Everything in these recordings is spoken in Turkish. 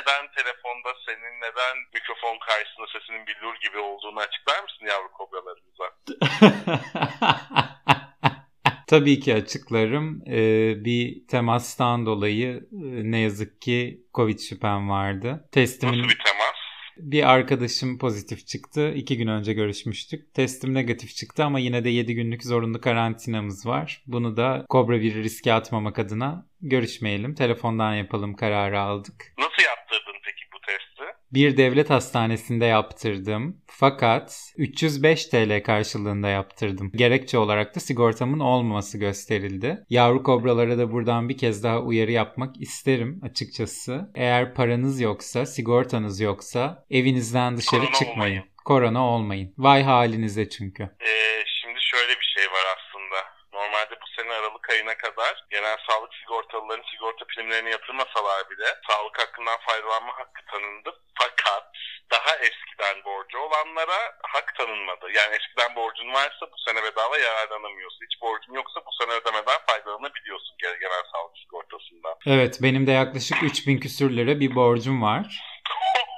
neden telefonda senin neden mikrofon karşısında sesinin billur gibi olduğunu açıklar mısın yavru kobralarımıza? Tabii ki açıklarım. Ee, bir temastan dolayı e, ne yazık ki Covid şüphem vardı. Testimin Nasıl bir temas? bir arkadaşım pozitif çıktı. İki gün önce görüşmüştük. Testim negatif çıktı ama yine de 7 günlük zorunlu karantinamız var. Bunu da Kobra bir riske atmamak adına görüşmeyelim. Telefondan yapalım kararı aldık. Nasıl yaptırdın peki bu testi? Bir devlet hastanesinde yaptırdım. Fakat 305 TL karşılığında yaptırdım. Gerekçe olarak da sigortamın olmaması gösterildi. Yavru kobralara da buradan bir kez daha uyarı yapmak isterim açıkçası. Eğer paranız yoksa, sigortanız yoksa evinizden dışarı Korona çıkmayın. olmayın. Korona olmayın. Vay halinize çünkü. Ee, şimdi şöyle bir şey var aslında. Normalde bu ayına kadar genel sağlık sigortalıların sigorta primlerini yatırmasalar bile sağlık hakkından faydalanma hakkı tanındı. Fakat daha eskiden borcu olanlara hak tanınmadı. Yani eskiden borcun varsa bu sene bedava yararlanamıyorsun. Hiç borcun yoksa bu sene ödemeden faydalanabiliyorsun genel genel sağlık sigortasından. Evet benim de yaklaşık 3000 küsür lira bir borcum var.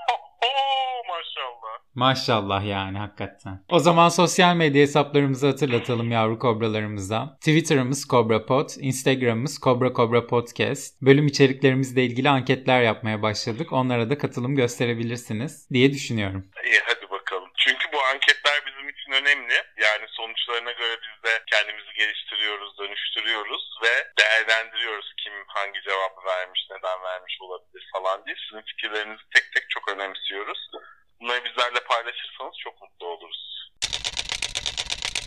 Maşallah. Yani hakikaten. O zaman sosyal medya hesaplarımızı hatırlatalım yavru kobralarımıza. Twitter'ımız CobraPod, Instagram'ımız Cobra Cobra Podcast. Bölüm içeriklerimizle ilgili anketler yapmaya başladık. Onlara da katılım gösterebilirsiniz diye düşünüyorum. İyi hadi bakalım. Çünkü bu anketler bizim için önemli. Yani sonuçlarına göre biz de kendimizi geliştiriyoruz, dönüştürüyoruz ve değerlendiriyoruz kim hangi cevabı vermiş, neden vermiş olabilir falan diye. Sizin fikirlerinizi tek tek çok önemsiyoruz. Bunları bizlerle paylaşırsanız çok mutlu oluruz.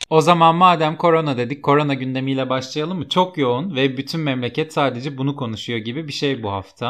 O zaman madem korona dedik, korona gündemiyle başlayalım mı? Çok yoğun ve bütün memleket sadece bunu konuşuyor gibi bir şey bu hafta.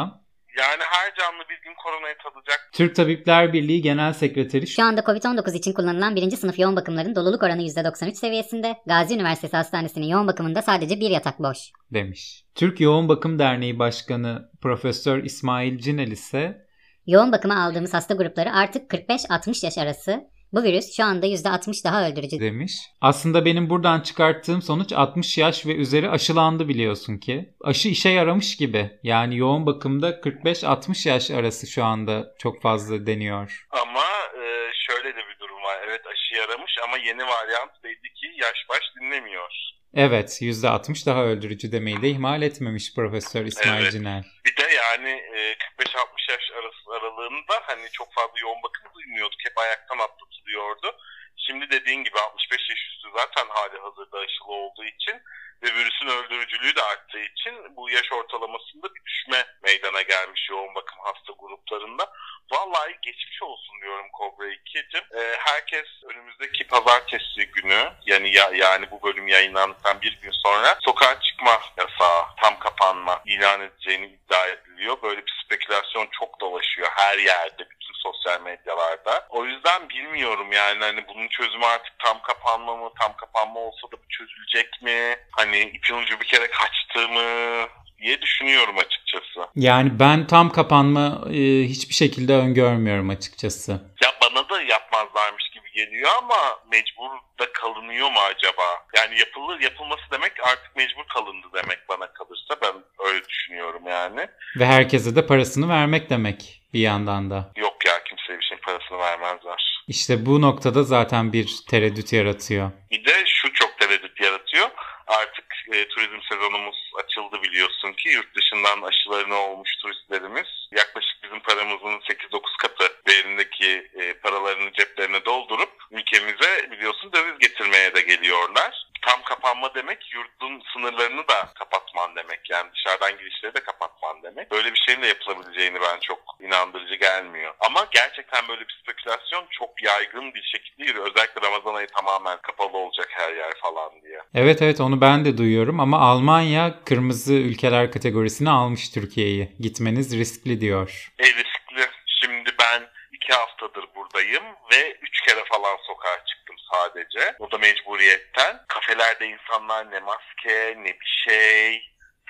Yani her canlı bir gün koronayı tadacak. Türk Tabipler Birliği Genel Sekreteri Şu anda COVID-19 için kullanılan birinci sınıf yoğun bakımların doluluk oranı %93 seviyesinde. Gazi Üniversitesi Hastanesi'nin yoğun bakımında sadece bir yatak boş. demiş. Türk Yoğun Bakım Derneği Başkanı Profesör İsmail Cinel ise Yoğun bakıma aldığımız hasta grupları artık 45-60 yaş arası. Bu virüs şu anda %60 daha öldürücü. demiş. Aslında benim buradan çıkarttığım sonuç 60 yaş ve üzeri aşılandı biliyorsun ki. Aşı işe yaramış gibi. Yani yoğun bakımda 45-60 yaş arası şu anda çok fazla deniyor. Ama e, şöyle de bir durum var. Evet aşı yaramış ama yeni varyant belli ki yaş baş dinlemiyor. Evet %60 daha öldürücü demeyi de ihmal etmemiş Profesör İsmail Evet. Cinel. Bir de yani e, 45-60 yaş arası aralığında hani çok fazla yoğun bakım duymuyorduk. Hep ayaktan atlatılıyordu. Şimdi dediğin gibi 65 yaş üstü zaten hali hazırda aşılı olduğu için ve virüsün öldürücülüğü de arttığı için bu yaş ortalamasında bir düşme meydana gelmiş yoğun bakım hasta gruplarında. Vallahi geçmiş olsun diyorum Kobra 2'cim. Ee, herkes önümüzdeki pazartesi günü yani ya, yani bu bölüm yayınlandıktan bir gün sonra sokağa çıkma yasağı, tam kapanma ilan edeceğini iddia ediliyor. Böyle bir spekülasyon çok dolaşıyor her yerde, bütün sosyal medyalarda. O yüzden bilmiyorum yani hani bunun çözümü artık tam kapanma mı, tam kapanma olsa da bu çözülecek mi? Hani ipin ucu bir kere kaçtı mı diye düşünüyorum açıkçası. Yani ben tam kapanma e, hiçbir şekilde öngörmüyorum açıkçası. Ya bana da yapmazlarmış gibi geliyor ama mecbur da kalınıyor mu acaba? Yani yapılır yapılması demek artık mecbur kalındı demek bana kalırsa ben öyle düşünüyorum yani. Ve herkese de parasını vermek demek bir yandan da. Yok ya kimseye bir şeyin parasını vermezler. İşte bu noktada zaten bir tereddüt yaratıyor. Bir de şu çok tereddüt yaratıyor. Artık e, turizm sezonumuz açıldı biliyorsun ki yurt dışından aşılarını olmuş turistlerimiz yaklaşık bizim paramızın 8-9 katı değerindeki e, paralarını ceplerine doldurup ülkemize biliyorsun döviz getirmeye de geliyorlar. Tam kapanma demek yurdun sınırlarını da kapatman demek. Yani dışarıdan girişleri de kapatman demek. Böyle bir şeyin de yapılabileceğini ben çok inandırıcı gelmiyor. Ama gerçekten böyle bir spekülasyon çok yaygın bir şekilde yürüyor. Özellikle Ramazan ayı tamamen kapalı olacak her yer falan diye. Evet evet onu ben de duyuyorum ama Almanya kırmızı ülkeler kategorisine almış Türkiye'yi. Gitmeniz riskli diyor. E riskli. Şimdi ben iki haftadır buradayım ve üç kere falan sokağa çıktım sadece. O da mecburiyetten. Kafelerde insanlar ne maske ne bir şey.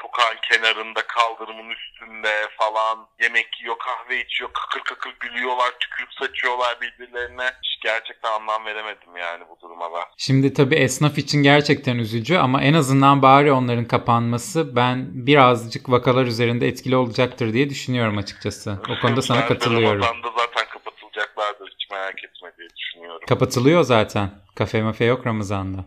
Sokağın kenarında kaldırımın üstünde falan yemek yiyor kahve içiyor kakır kakır gülüyorlar tükürük saçıyorlar birbirlerine. Hiç gerçekten anlam veremedim yani bu duruma ben. Şimdi tabii esnaf için gerçekten üzücü ama en azından bari onların kapanması ben birazcık vakalar üzerinde etkili olacaktır diye düşünüyorum açıkçası. O konuda sana Ben de katılıyorum. Ramazan'da zaten kapatılacaklardır hiç merak etme diye düşünüyorum. Kapatılıyor zaten. Kafe mafe yok Ramazan'da.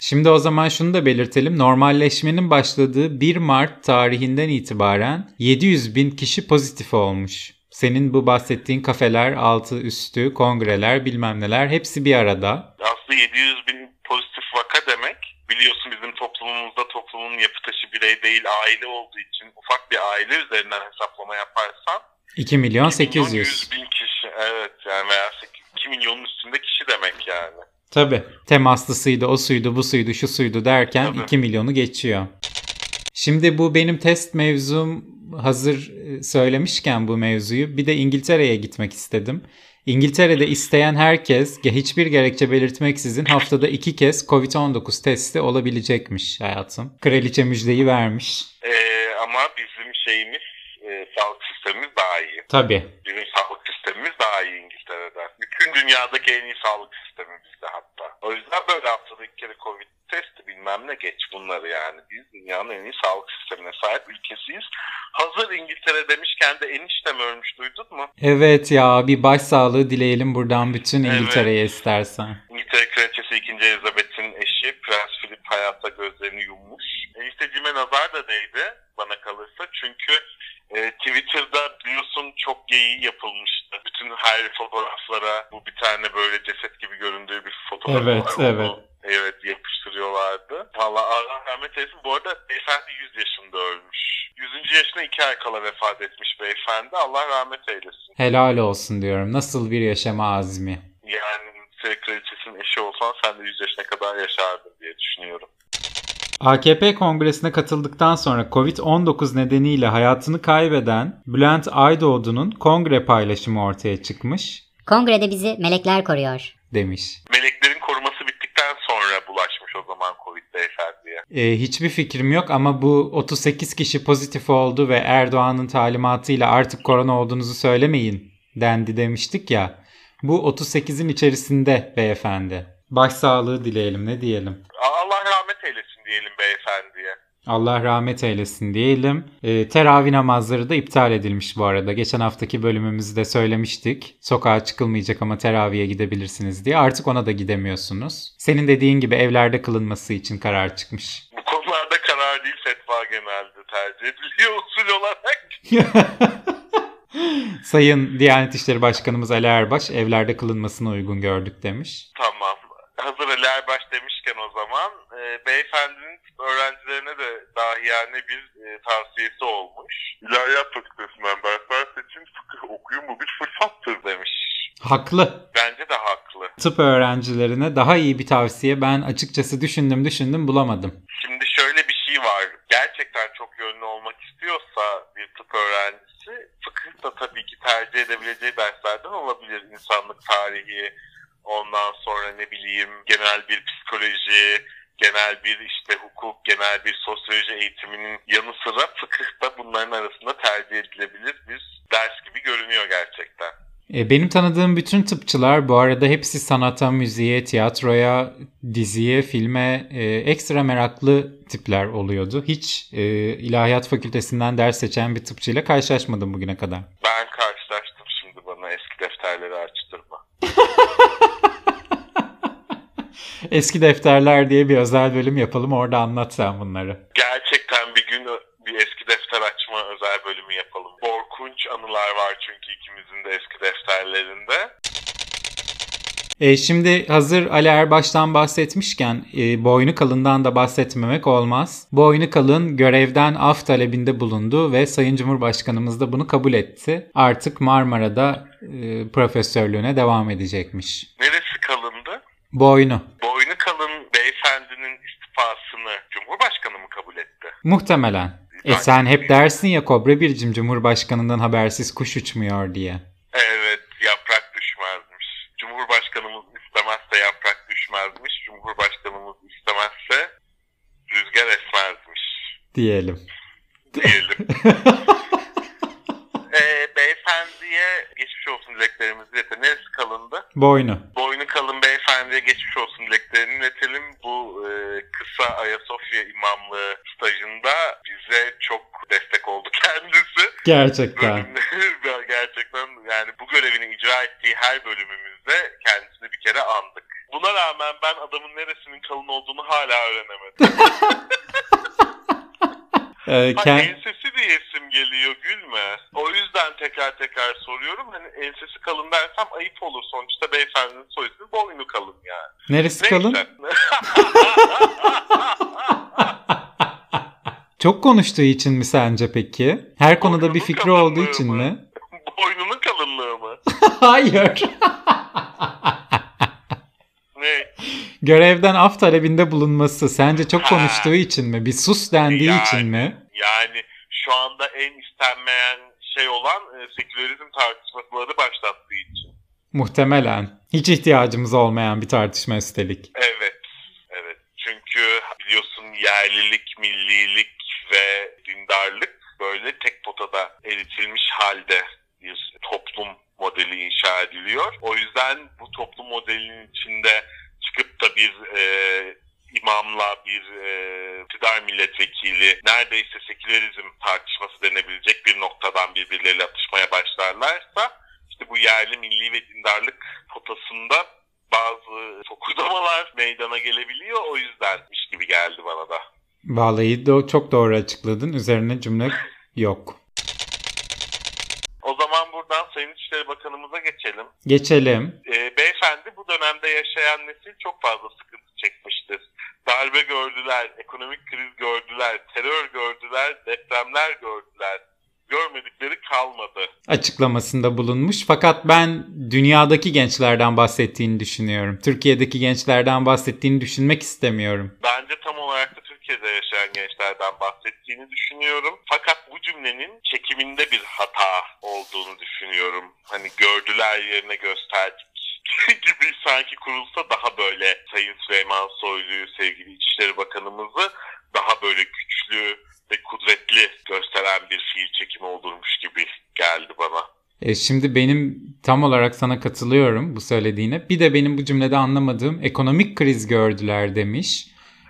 Şimdi o zaman şunu da belirtelim. Normalleşmenin başladığı 1 Mart tarihinden itibaren 700 bin kişi pozitif olmuş. Senin bu bahsettiğin kafeler, altı üstü, kongreler bilmem neler hepsi bir arada. aslında 700 bin pozitif vaka demek. Biliyorsun bizim toplumumuzda toplumun yapı taşı birey değil aile olduğu için ufak bir aile üzerinden hesaplama yaparsan 2 milyon 2 milyon 800. 100 bin kişi evet yani veya 2 milyonun üstünde kişi demek yani. Tabii. Temaslısıydı, o suydu, bu suydu, şu suydu derken Tabii. 2 milyonu geçiyor. Şimdi bu benim test mevzum hazır e, söylemişken bu mevzuyu bir de İngiltere'ye gitmek istedim. İngiltere'de isteyen herkes hiçbir gerekçe belirtmeksizin haftada iki kez Covid-19 testi olabilecekmiş hayatım. Kraliçe müjdeyi vermiş. Ee, ama bizim şeyimiz e, sağlık sistemimiz daha iyi. Tabii. Bizim sağlık Dünyadaki en iyi sağlık sistemi bizde hatta. O yüzden böyle haftada iki kere Covid testi bilmem ne geç bunları yani. Biz dünyanın en iyi sağlık sistemine sahip ülkesiyiz. Hazır İngiltere demişken de eniştem ölmüş duydun mu? Evet ya bir başsağlığı dileyelim buradan bütün Evet. İngiltere'ye istersen. İngiltere Kraliçesi 2. Elizabeth'in eşi Prens Philip hayatta gözlerini yummuş. Enişteciğime nazar da değdi bana kalırsa. Çünkü e, Twitter'da biliyorsun çok geyiği yapılmıştı. Bütün her fotoğraflara bu bir tane böyle ceset gibi göründüğü bir fotoğraf Evet, var. evet. Onu, evet yapıştırıyorlardı. Valla Allah rahmet eylesin. Bu arada beyefendi 100 yaşında ölmüş. 100. yaşına 2 ay kala vefat etmiş beyefendi. Allah rahmet eylesin. Helal olsun diyorum. Nasıl bir yaşama azmi. Yani Kraliçesi'nin eşi olsan sen de 100 yaşına kadar yaşardın diye düşünüyorum. AKP kongresine katıldıktan sonra Covid-19 nedeniyle hayatını kaybeden Bülent Aydoğdu'nun kongre paylaşımı ortaya çıkmış Kongrede bizi melekler koruyor. demiş. Meleklerin koruması bittikten sonra bulaşmış o zaman Covid beyefendiye. Ee, hiçbir fikrim yok ama bu 38 kişi pozitif oldu ve Erdoğan'ın talimatıyla artık korona olduğunuzu söylemeyin dendi demiştik ya. Bu 38'in içerisinde beyefendi. Başsağlığı dileyelim ne diyelim. Eylesin diyelim beyefendiye. Allah rahmet eylesin diyelim. Ee, teravih namazları da iptal edilmiş bu arada. Geçen haftaki bölümümüzde söylemiştik. Sokağa çıkılmayacak ama teraviye gidebilirsiniz diye. Artık ona da gidemiyorsunuz. Senin dediğin gibi evlerde kılınması için karar çıkmış. Bu konularda karar değil fetva genelde tercih ediliyor usul olarak. Sayın Diyanet İşleri Başkanımız Ali Erbaş evlerde kılınmasına uygun gördük demiş. Tamam. Hazır Ali Erbaş demişken o zaman e, beyefendinin öğrencilerine de dahiyane bir e, tavsiyesi olmuş. İlahiyat Fakültesinden dersler seçin, fıkıh okuyun bu bir fırsattır demiş. Haklı. Bence de haklı. Tıp öğrencilerine daha iyi bir tavsiye ben açıkçası düşündüm düşündüm bulamadım. Şimdi şöyle bir şey var. Gerçekten çok yönlü olmak istiyorsa bir tıp öğrencisi fıkıh da tabii ki tercih edebileceği derslerden olabilir. İnsanlık tarihi, ondan sonra ne bileyim genel bir psikoloji, genel bir işte hukuk, genel bir sosyoloji eğitiminin yanı sıra fıkıh da bunların arasında tercih edilebilir bir ders gibi görünüyor gerçekten. E, Benim tanıdığım bütün tıpçılar bu arada hepsi sanata, müziğe, tiyatroya, diziye, filme e, ekstra meraklı tipler oluyordu. Hiç e, ilahiyat fakültesinden ders seçen bir tıpçıyla karşılaşmadım bugüne kadar. Ben karşılaştım şimdi bana eski defterleri açtırma. Eski defterler diye bir özel bölüm yapalım orada anlat sen bunları. Gerçekten bir gün bir eski defter açma özel bölümü yapalım. Korkunç anılar var çünkü ikimizin de eski defterlerinde. E, şimdi hazır Ali Erbaş'tan bahsetmişken e, boynu kalından da bahsetmemek olmaz. Boynu kalın görevden af talebinde bulundu ve Sayın Cumhurbaşkanımız da bunu kabul etti. Artık Marmara'da e, profesörlüğüne devam edecekmiş. Neresi? Boynu. Boynu kalın beyefendinin istifasını Cumhurbaşkanı mı kabul etti? Muhtemelen. E sen hep dersin ya Kobra Bircim Cumhurbaşkanından habersiz kuş uçmuyor diye. Evet yaprak düşmezmiş. Cumhurbaşkanımız istemezse yaprak düşmezmiş. Cumhurbaşkanımız istemezse rüzgar esmezmiş Diyelim. diyelim. ee, beyefendiye geçmiş olsun dileklerimizi iletelim. Neresi kalındı? Boynu. Boynu kalın beyefendiye geçmiş olsun dileklerini iletelim. Bu e, kısa Ayasofya imamlığı stajında bize çok destek oldu kendisi. Gerçekten. Gerçekten yani bu görevini icra ettiği her bölümümüzde kendisini bir kere andık. Buna rağmen ben adamın neresinin kalın olduğunu hala öğrenemedim. E, Hani ken- ensesi diye geliyor gülme. O yüzden tekrar tekrar soruyorum. Hani ensesi kalın dersem ayıp olur. Sonuçta beyefendinin soy ismi boynu kalın yani. Neresi kalın? Neyse. Çok konuştuğu için mi sence peki? Her konuda bir Boynunun fikri olduğu için mı? mi? Boynunun kalınlığı mı? Hayır. Ne? Görevden af talebinde bulunması sence çok konuştuğu için mi? Bir sus dendiği Yani. için mi? Yani şu anda en istenmeyen şey olan e, sekülerizm tartışmaları başlattığı için. Muhtemelen. Hiç ihtiyacımız olmayan bir tartışma üstelik. Evet. Evet. Çünkü biliyorsun yerlilik, millilik ve dindarlık böyle tek potada eritilmiş halde bir toplum modeli inşa ediliyor. O yüzden bu toplum modelinin içinde çıkıp da bir e, imamla bir e, iktidar milletvekili neredeyse sekülerizm tartışması denebilecek bir noktadan birbirleriyle atışmaya başlarlarsa işte bu yerli milli ve dindarlık potasında bazı fokurdamalar meydana gelebiliyor. O yüzdenmiş gibi geldi bana da. Vallahi de çok doğru açıkladın. Üzerine cümle yok. O zaman buradan Sayın İçişleri Bakanımıza geçelim. Geçelim. Ee, beyefendi bu dönemde yaşayan nesil çok fazla sıkıntı. Darbe gördüler, ekonomik kriz gördüler, terör gördüler, depremler gördüler. Görmedikleri kalmadı. Açıklamasında bulunmuş. Fakat ben dünyadaki gençlerden bahsettiğini düşünüyorum. Türkiye'deki gençlerden bahsettiğini düşünmek istemiyorum. Bence tam olarak da Türkiye'de yaşayan gençlerden bahsettiğini düşünüyorum. Fakat bu cümlenin çekiminde bir hata olduğunu düşünüyorum. Hani gördüler yerine gösterdik gibi sanki kurulsa daha böyle Sayın Süleyman Soylu'yu, sevgili İçişleri Bakanımızı daha böyle güçlü ve kudretli gösteren bir fiil çekimi olurmuş gibi geldi bana. E şimdi benim tam olarak sana katılıyorum bu söylediğine. Bir de benim bu cümlede anlamadığım ekonomik kriz gördüler demiş.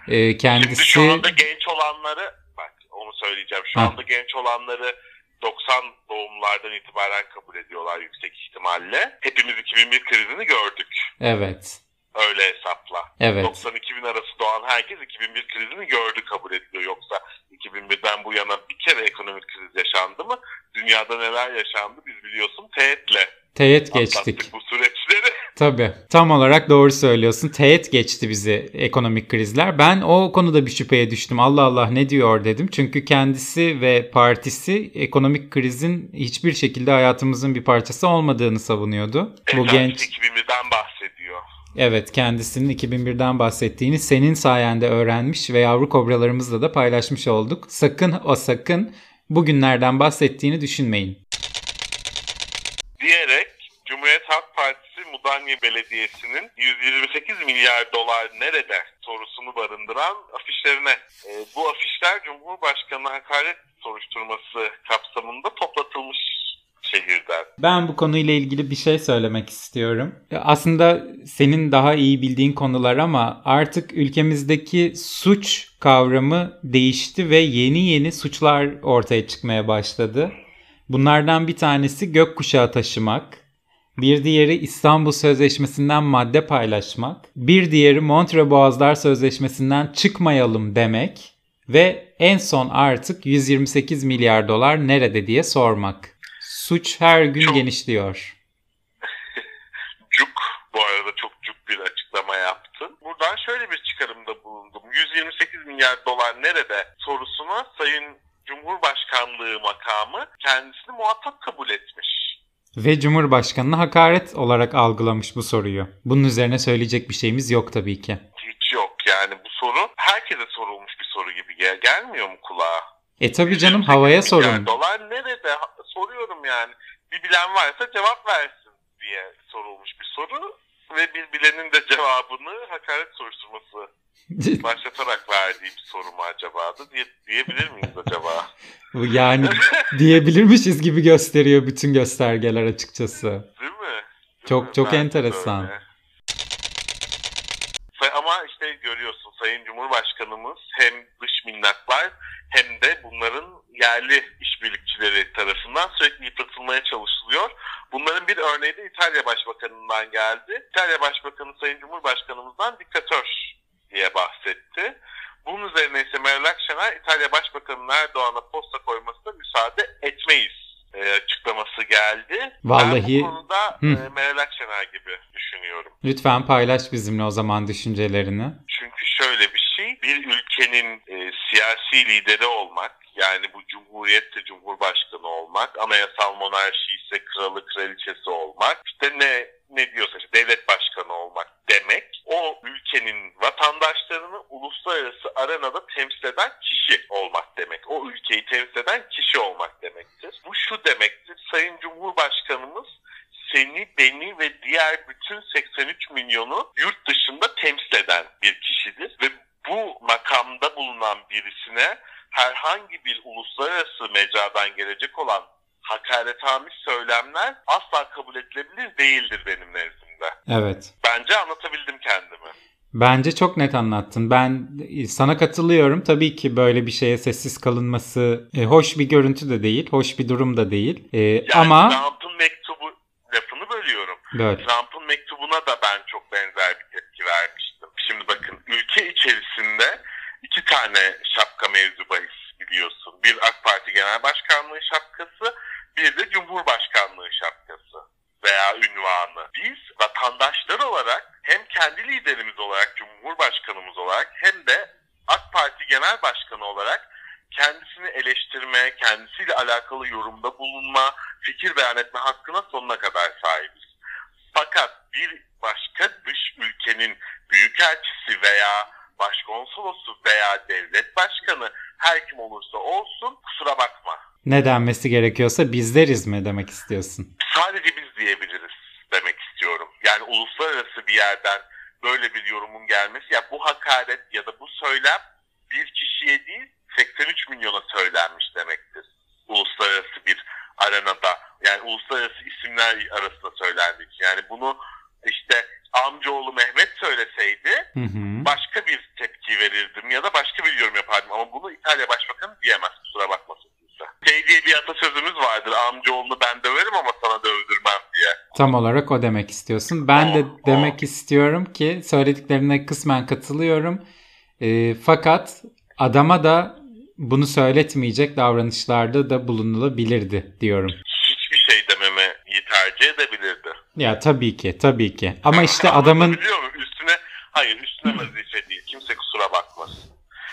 E, kendisi Şimdi şu anda genç olanları, bak onu söyleyeceğim. Şu Ha. anda genç olanları 90 doğumlardan itibaren kabul ediyorlar yüksek ihtimalle. Hepimiz 2001 krizini gördük. evet. Öyle hesapla. Evet. 90-2000 arası doğan herkes 2001 krizini gördü kabul ediliyor. Yoksa 2001'den bu yana bir kere ekonomik kriz yaşandı mı? Dünyada neler yaşandı biz biliyorsun teğetle Teğet geçtik. bu süreçleri. Tabii. Tam olarak doğru söylüyorsun. Teğet geçti bizi ekonomik krizler. Ben o konuda bir şüpheye düştüm. Allah Allah ne diyor dedim. Çünkü kendisi ve partisi ekonomik krizin hiçbir şekilde hayatımızın bir parçası olmadığını savunuyordu. Bu genç 2001'den bahsediyor. Evet kendisinin 2001'den bahsettiğini senin sayende öğrenmiş ve yavru kobralarımızla da paylaşmış olduk. Sakın o sakın bugünlerden bahsettiğini düşünmeyin. diyerek Mudanya Belediyesi'nin 128 milyar dolar nerede sorusunu barındıran afişlerine. E, bu afişler Cumhurbaşkanı hakaret soruşturması kapsamında toplatılmış şehirden. Ben bu konuyla ilgili bir şey söylemek istiyorum. Aslında senin daha iyi bildiğin konular ama artık ülkemizdeki suç kavramı değişti ve yeni yeni suçlar ortaya çıkmaya başladı. Bunlardan bir tanesi gökkuşağı taşımak, bir diğeri İstanbul Sözleşmesi'nden madde paylaşmak, bir diğeri Montre Boğazlar Sözleşmesi'nden çıkmayalım demek ve en son artık 128 milyar dolar nerede diye sormak. Suç her gün Çok- genişliyor. Cuk bu arada çok bir çıkarımda bulundum. 128 milyar dolar nerede sorusuna Sayın Cumhurbaşkanlığı makamı kendisini muhatap kabul etmiş. Ve Cumhurbaşkanı'na hakaret olarak algılamış bu soruyu. Bunun üzerine söyleyecek bir şeyimiz yok tabii ki. Hiç yok yani bu soru herkese sorulmuş bir soru gibi gel gelmiyor mu kulağa? E tabii canım havaya 128 milyar sorun. Dolar nerede? Soruyorum yani. Bir bilen varsa cevap versin diye sorulmuş bir soru. Ve bir bilenin de cevabını hakaret soruşturması başlatarak verdiği bir soru mu acaba da diye, diyebilir miyiz acaba? yani diyebilirmişiz gibi gösteriyor bütün göstergeler açıkçası. Değil mi? Değil Çok- mi? çok de enteresan. Ama işte görüyorsun Sayın Cumhurbaşkanımız hem dış minnaklar hem de bunların yerli işbirlikçileri tarafından sürekli yıpratılmaya çalışılıyor. Bunların bir örneği de İtalya Başbakanı'ndan geldi. İtalya Başbakanı Sayın Cumhurbaşkanımızdan diktatör diye bahsetti. Bunun üzerine ise Meral Akşener İtalya Başbakanı'nın Erdoğan'a posta koymasına müsaade etmeyiz e, açıklaması geldi. Vallahi- Ben bu konuda Hı. e, Meral Akşener gibi düşünüyorum. Lütfen paylaş bizimle o zaman düşüncelerini. Çünkü şöyle bir şey, bir ülkenin e, siyasi lideri olmak, yani bu cumhuriyette cumhurbaşkanı olmak, anayasal monarşi ise kralı kraliçesi olmak, işte ne ne diyorsa işte devlet başkanı olmak demek, o ülkenin vatandaşlarını uluslararası arenada temsil eden kişi olmak demek. O ülkeyi temsil eden kişi olmak demektir. Bu şu demektir, Sayın Cumhurbaşkanımız seni, beni ve diğer bütün 83 milyonu yurt dışında temsil eden bir herhangi bir uluslararası mecradan gelecek olan hakaretamiz söylemler asla kabul edilebilir değildir benim nezdimde. Evet. Bence anlatabildim kendimi. Bence çok net anlattın. Ben sana katılıyorum. Tabii ki böyle bir şeye sessiz kalınması e, hoş bir görüntü de değil, hoş bir durum da değil. E, Yani ama Trump'ın mektubu lafını bölüyorum. böyle. Trump'ın mektubuna da ben çok benzer bir tepki vermiştim. Şimdi bakın ülke içerisinde iki tane şapka mevzu bahis biliyorsun. Bir AK Parti Genel Başkanlığı şapkası, bir de Cumhurbaşkanlığı şapkası veya ünvanı. Biz vatandaşlar olarak hem kendi liderimiz olarak, Cumhurbaşkanımız olarak hem de AK Parti Genel Başkanı olarak kendisini eleştirme, kendisiyle alakalı yorumda bulunma, fikir beyan etme hakkına sonuna kadar sahibiz. Fakat bir başka dış ülkenin büyükelçisi veya başkonsolosu veya devlet başkanı her kim olursa olsun kusura bakma. Ne denmesi gerekiyorsa bizleriz mi demek istiyorsun? Sadece biz diyebiliriz demek istiyorum. Yani uluslararası bir yerden böyle bir yorumun gelmesi ya bu hakaret ya da bu söylem bir kişiye değil 83 milyona söylenmiş demektir. Uluslararası bir arenada yani uluslararası isimler arasında söylendik. Yani bunu işte amcaoğlu Mehmet söyleseydi Hı hı. başka bir tepki verirdim ya da başka bir yorum yapardım. Ama bunu İtalya Başbakanı diyemez kusura bakmasın. Şey diye bir atasözümüz vardır amcaoğlunu ben döverim ama sana dövdürmem diye. Tam olarak o demek istiyorsun. Ben de O, o. demek istiyorum ki söylediklerine kısmen katılıyorum. E, fakat adama da bunu söyletmeyecek davranışlarda da bulunulabilirdi diyorum. Hiçbir şey dememi tercih edebilirdi. Ya tabii ki, tabii ki. Ama işte adamın Biliyor musun? Üstüne, hayır üstüne vazife değil. Kimse kusura bakmasın.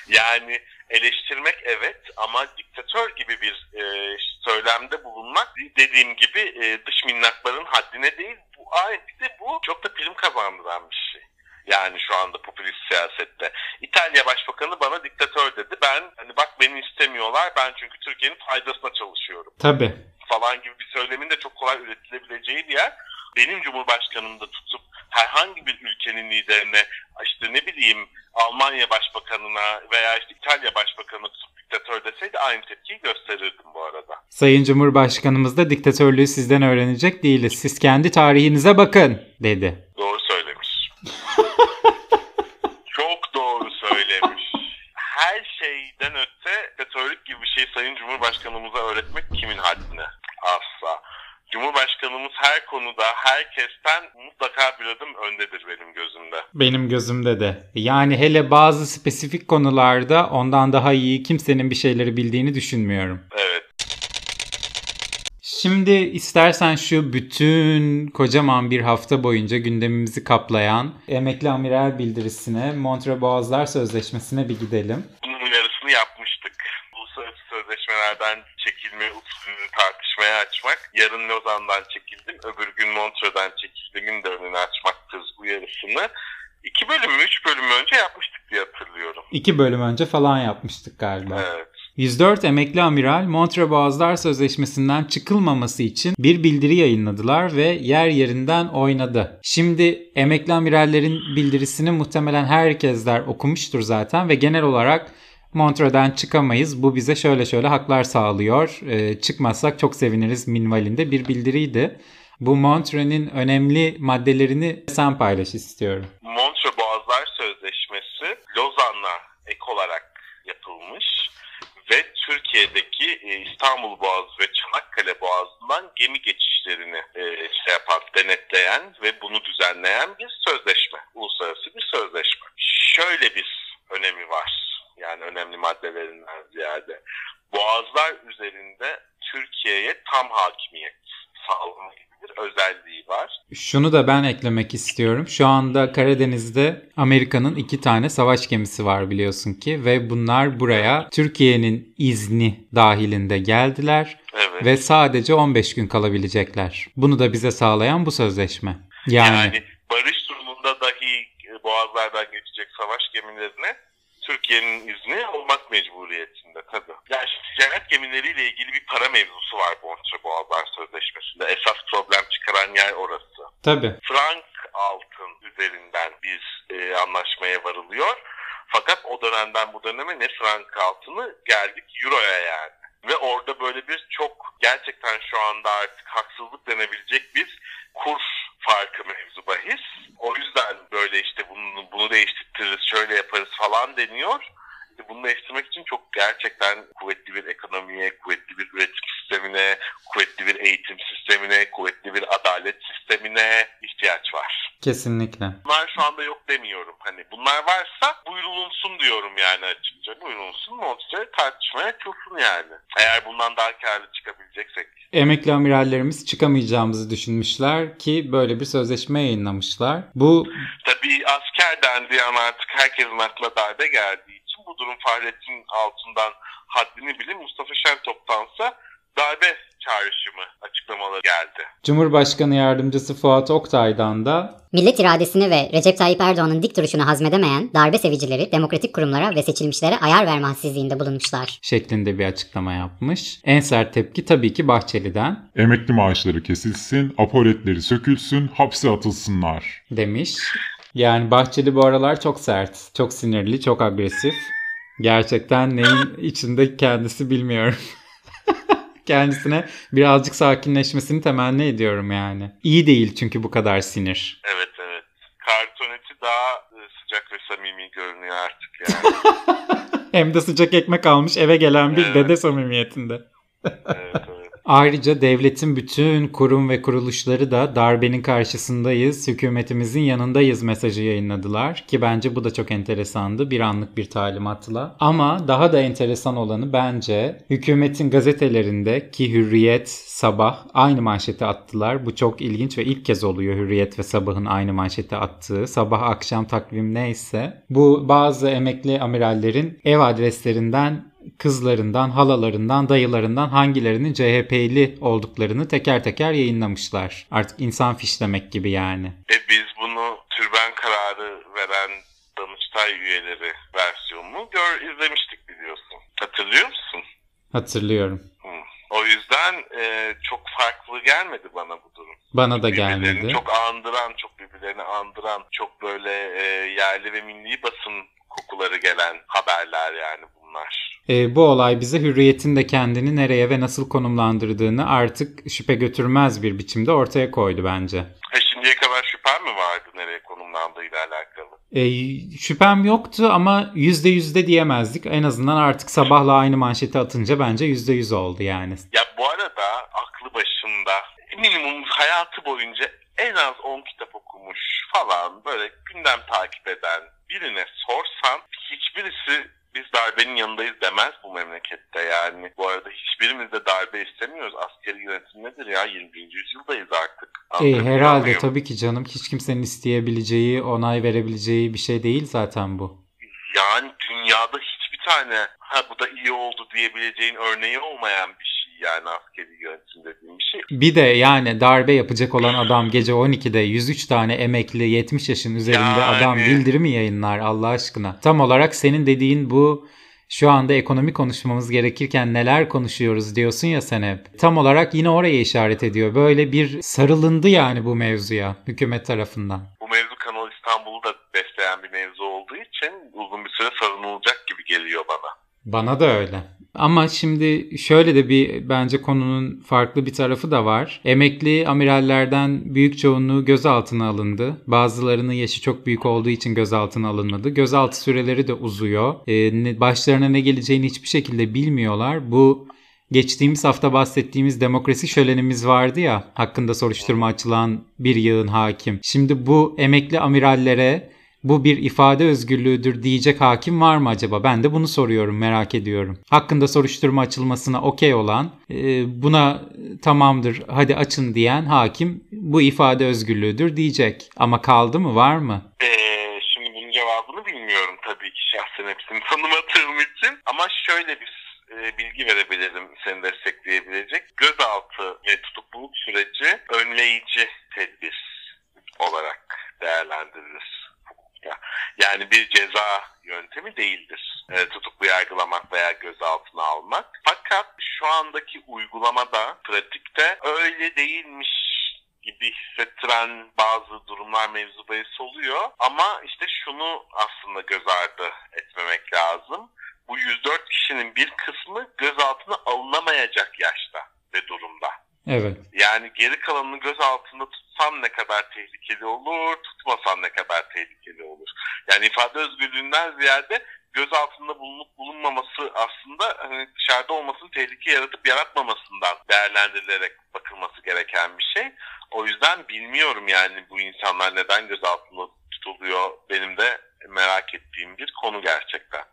Yani eleştirmek evet ama diktatör gibi bir e, söylemde bulunmak dediğim gibi e, dış minnakların haddine değil. Bu, bir de bu çok da prim kazandıran bir şey. Yani şu anda popülist siyasette. İtalya Başbakanı bana diktatör dedi. Ben hani bak beni istemiyorlar. Ben çünkü Türkiye'nin faydasına çalışıyorum tabii. Falan gibi bir söylemin de çok kolay üretilebileceği bir yer. Benim Cumhurbaşkanım da tutup herhangi bir ülkenin liderine işte ne bileyim Almanya Başbakanına veya işte İtalya Başbakanına tutup diktatör deseydi aynı tepkiyi gösterirdim bu arada. Sayın Cumhurbaşkanımız da diktatörlüğü sizden öğrenecek değiliz. Siz kendi tarihinize bakın dedi. Doğru söylemiş. Çok doğru söylemiş. Her şeyden öte diktatörlük gibi bir şey Sayın Cumhurbaşkanımıza öğretmek kimin haddine? Asla. Cumhurbaşkanımız her konuda herkesten mutlaka bir adım öndedir benim gözümde. Benim gözümde de. Yani hele bazı spesifik konularda ondan daha iyi kimsenin bir şeyleri bildiğini düşünmüyorum. Evet. Şimdi istersen şu bütün kocaman bir hafta boyunca gündemimizi kaplayan emekli amiral bildirisine, Montre Boğazlar Sözleşmesi'ne bir gidelim. Bunun uyarısını yapmıştık. Uluslararası sözleşmelerden çekilme tartışmaya açmak. Yarın Lozan'dan çekildim, öbür gün Montreux'dan çekildiğimin de önünü açmaktır uyarısını. İki bölüm mü, üç bölüm önce yapmıştık diye hatırlıyorum. İki bölüm önce falan yapmıştık galiba. Evet. 104 emekli amiral Montre Boğazlar Sözleşmesi'nden çıkılmaması için bir bildiri yayınladılar ve yer yerinden oynadı. Şimdi emekli amirallerin bildirisini muhtemelen herkesler okumuştur zaten ve genel olarak Montre'den çıkamayız. Bu bize şöyle şöyle haklar sağlıyor. Ee, çıkmazsak çok seviniriz minvalinde bir bildiriydi. Bu Montre'nin önemli maddelerini sen paylaş istiyorum. Montreux Boğazlar Sözleşmesi Lozan'la ek olarak yapılmış ve Türkiye'deki e, İstanbul Boğazı ve Çanakkale Boğazı'ndan gemi geçişlerini e, şey yapan, denetleyen ve bunu düzenleyen bir sözleşme. Uluslararası bir sözleşme. Şöyle bir önemi var. Yani önemli maddelerinden ziyade. Boğazlar üzerinde Türkiye'ye tam hakimiyet sağlama gibi bir özelliği var. Şunu da ben eklemek istiyorum. Şu anda Karadeniz'de Amerika'nın iki tane savaş gemisi var biliyorsun ki ve bunlar buraya Türkiye'nin izni dahilinde geldiler Evet. ve sadece 15 gün kalabilecekler. Bunu da bize sağlayan bu sözleşme. Yani, Yani barış durumunda dahi boğazlardan geçecek savaş gemilerine Türkiye'nin izni olmak mecburiyetinde tabii. Yani şimdi ticaret gemileriyle ilgili bir para mevzusu var Montre Boğazlar Sözleşmesi'nde. Esas problem çıkaran yer orası. tabii Frank altın üzerinden bir e, anlaşmaya varılıyor. Fakat o dönemden bu döneme ne frank altını geldik euroya yani. Ve orada böyle bir çok gerçekten şu anda artık haksızlık denebilecek bir kur farkı mevzu bahis. O yüzden böyle işte bunu, bunu değiştiririz, şöyle yaparız falan deniyor. İşte Bunu değiştirmek için çok gerçekten kuvvetli bir ekonomiye, kuvvetli bir üretim sistemine, kuvvetli bir eğitim sistemine, kuvvetli bir adalet sistemine ihtiyaç var. kesinlikle. Bunlar şu anda yok demiyorum. Hani bunlar varsa buyurulunsun diyorum yani açıkça. Buyurulsun Montre tartışmaya açılsın yani. Eğer bundan daha karlı çıkabileceksek. Emekli amirallerimiz çıkamayacağımızı düşünmüşler ki böyle bir sözleşme yayınlamışlar. Bu Tabii asker dendiği an artık herkesin aklına darbe geldiği için Fahrettin altından haddini bilin Mustafa Şentop'tansa darbe çağrışımı açıklamaları geldi. Cumhurbaşkanı Yardımcısı Fuat Oktay'dan da Millet iradesini ve Recep Tayyip Erdoğan'ın dik duruşunu hazmedemeyen darbe sevicileri demokratik kurumlara ve seçilmişlere ayar verme hassizliğinde bulunmuşlar. şeklinde bir açıklama yapmış. En sert tepki tabii ki Bahçeli'den Emekli maaşları kesilsin, apoletleri sökülsün, hapse atılsınlar. demiş. Yani Bahçeli bu aralar çok sert, çok sinirli, çok agresif. Gerçekten neyin içinde kendisi bilmiyorum. Kendisine birazcık sakinleşmesini temenni ediyorum yani. İyi değil çünkü bu kadar sinir. Evet evet. Kartoneti daha e, sıcak ve samimi görünüyor artık yani. Hem de sıcak ekmek almış eve gelen bir Evet. dede samimiyetinde. evet, evet. Ayrıca devletin bütün kurum ve kuruluşları da darbenin karşısındayız, hükümetimizin yanındayız mesajı yayınladılar. Ki bence bu da çok enteresandı bir anlık bir talimatla. Ama daha da enteresan olanı bence hükümetin gazetelerinde ki Hürriyet, Sabah aynı manşeti attılar. Bu çok ilginç ve ilk kez oluyor Hürriyet ve Sabah'ın aynı manşeti attığı. Sabah akşam takvim neyse. Bu bazı emekli amirallerin ev adreslerinden kızlarından, halalarından, dayılarından hangilerinin CHP'li olduklarını teker teker yayınlamışlar. Artık insan fişlemek gibi yani. E biz bunu türben kararı veren Danıştay üyeleri versiyonunu gör, izlemiştik biliyorsun. Hatırlıyor musun? Hatırlıyorum. Hı. O yüzden e, çok farklı gelmedi bana bu durum. Bana da Birbirlerini gelmedi. çok andıran, çok birbirlerini andıran, çok böyle e, yerli ve milli basın kokuları gelen haberler yani bunlar. Ee, bu olay bize hürriyetin de kendini nereye ve nasıl konumlandırdığını artık şüphe götürmez bir biçimde ortaya koydu bence. E şimdiye kadar şüphen mi vardı nereye konumlandığıyla alakalı? Ee, şüphem yoktu ama yüzde yüzde diyemezdik. En azından artık sabahla aynı manşeti atınca bence yüzde yüz oldu yani. Ya bu arada aklı başında minimum hayatı boyunca en az 10 kitap okumuş falan böyle gündem takip eden birine sorsan hiçbirisi biz darbenin yanındayız demez bu memlekette yani. Bu arada hiçbirimiz de darbe istemiyoruz. Askeri yönetim nedir ya? 21. yüzyıldayız artık. E, herhalde tabii ki canım hiç kimsenin isteyebileceği, onay verebileceği bir şey değil zaten bu. Yani dünyada hiçbir tane ha bu da iyi oldu diyebileceğin örneği olmayan bir şey yani askeri yönetim dediğim bir şey. Bir de yani darbe yapacak olan adam gece 12'de 103 tane emekli 70 yaşın üzerinde Yani. adam bildirimi yayınlar Allah aşkına. Tam olarak senin dediğin bu şu anda ekonomi konuşmamız gerekirken neler konuşuyoruz diyorsun ya sen hep. Tam olarak yine oraya işaret ediyor. Böyle bir sarılındı yani bu mevzuya hükümet tarafından. Bu mevzu Kanal İstanbul'u da besleyen bir mevzu olduğu için uzun bir süre sarınılacak gibi geliyor bana. Bana da öyle. Ama şimdi şöyle de bir bence konunun farklı bir tarafı da var. Emekli amirallerden büyük çoğunluğu gözaltına alındı. Bazılarının yaşı çok büyük olduğu için gözaltına alınmadı. Gözaltı süreleri de uzuyor. Ee, başlarına ne geleceğini hiçbir şekilde bilmiyorlar. Bu geçtiğimiz hafta bahsettiğimiz demokrasi şölenimiz vardı ya hakkında soruşturma açılan bir yığın hakim. Şimdi bu emekli amirallere bu bir ifade özgürlüğüdür diyecek hakim var mı acaba? Ben de bunu soruyorum, merak ediyorum. Hakkında soruşturma açılmasına okey olan, e, buna tamamdır hadi açın diyen hakim bu ifade özgürlüğüdür diyecek. Ama kaldı mı, var mı? Ee, şimdi bunun cevabını bilmiyorum tabii ki şahsen hepsini tanımadığım için. Ama şöyle bir e, bilgi verebilirim seni destekleyebilecek. Gözaltı ve tutukluluk süreci önleyici tedbir olarak değerlendirilir. Hukukta. Yani bir ceza yöntemi değildir. E, tutuklu yargılamak veya gözaltına almak. Fakat şu andaki uygulamada, pratikte öyle değilmiş gibi hissettiren bazı durumlar mevzu bahis oluyor. Ama işte şunu aslında göz ardı etmemek lazım. Bu 104 kişinin bir kısmı gözaltına alınamayacak yaşta ve durumda. Evet. Yani geri kalanını göz altında tutsan ne kadar tehlikeli olur, tutmasan ne kadar tehlikeli olur. Yani ifade özgürlüğünden ziyade göz altında bulunup bulunmaması aslında hani dışarıda olmasının tehlike yaratıp yaratmamasından değerlendirilerek bakılması gereken bir şey. O yüzden bilmiyorum yani bu insanlar neden göz altında tutuluyor benim de merak ettiğim bir konu gerçekten.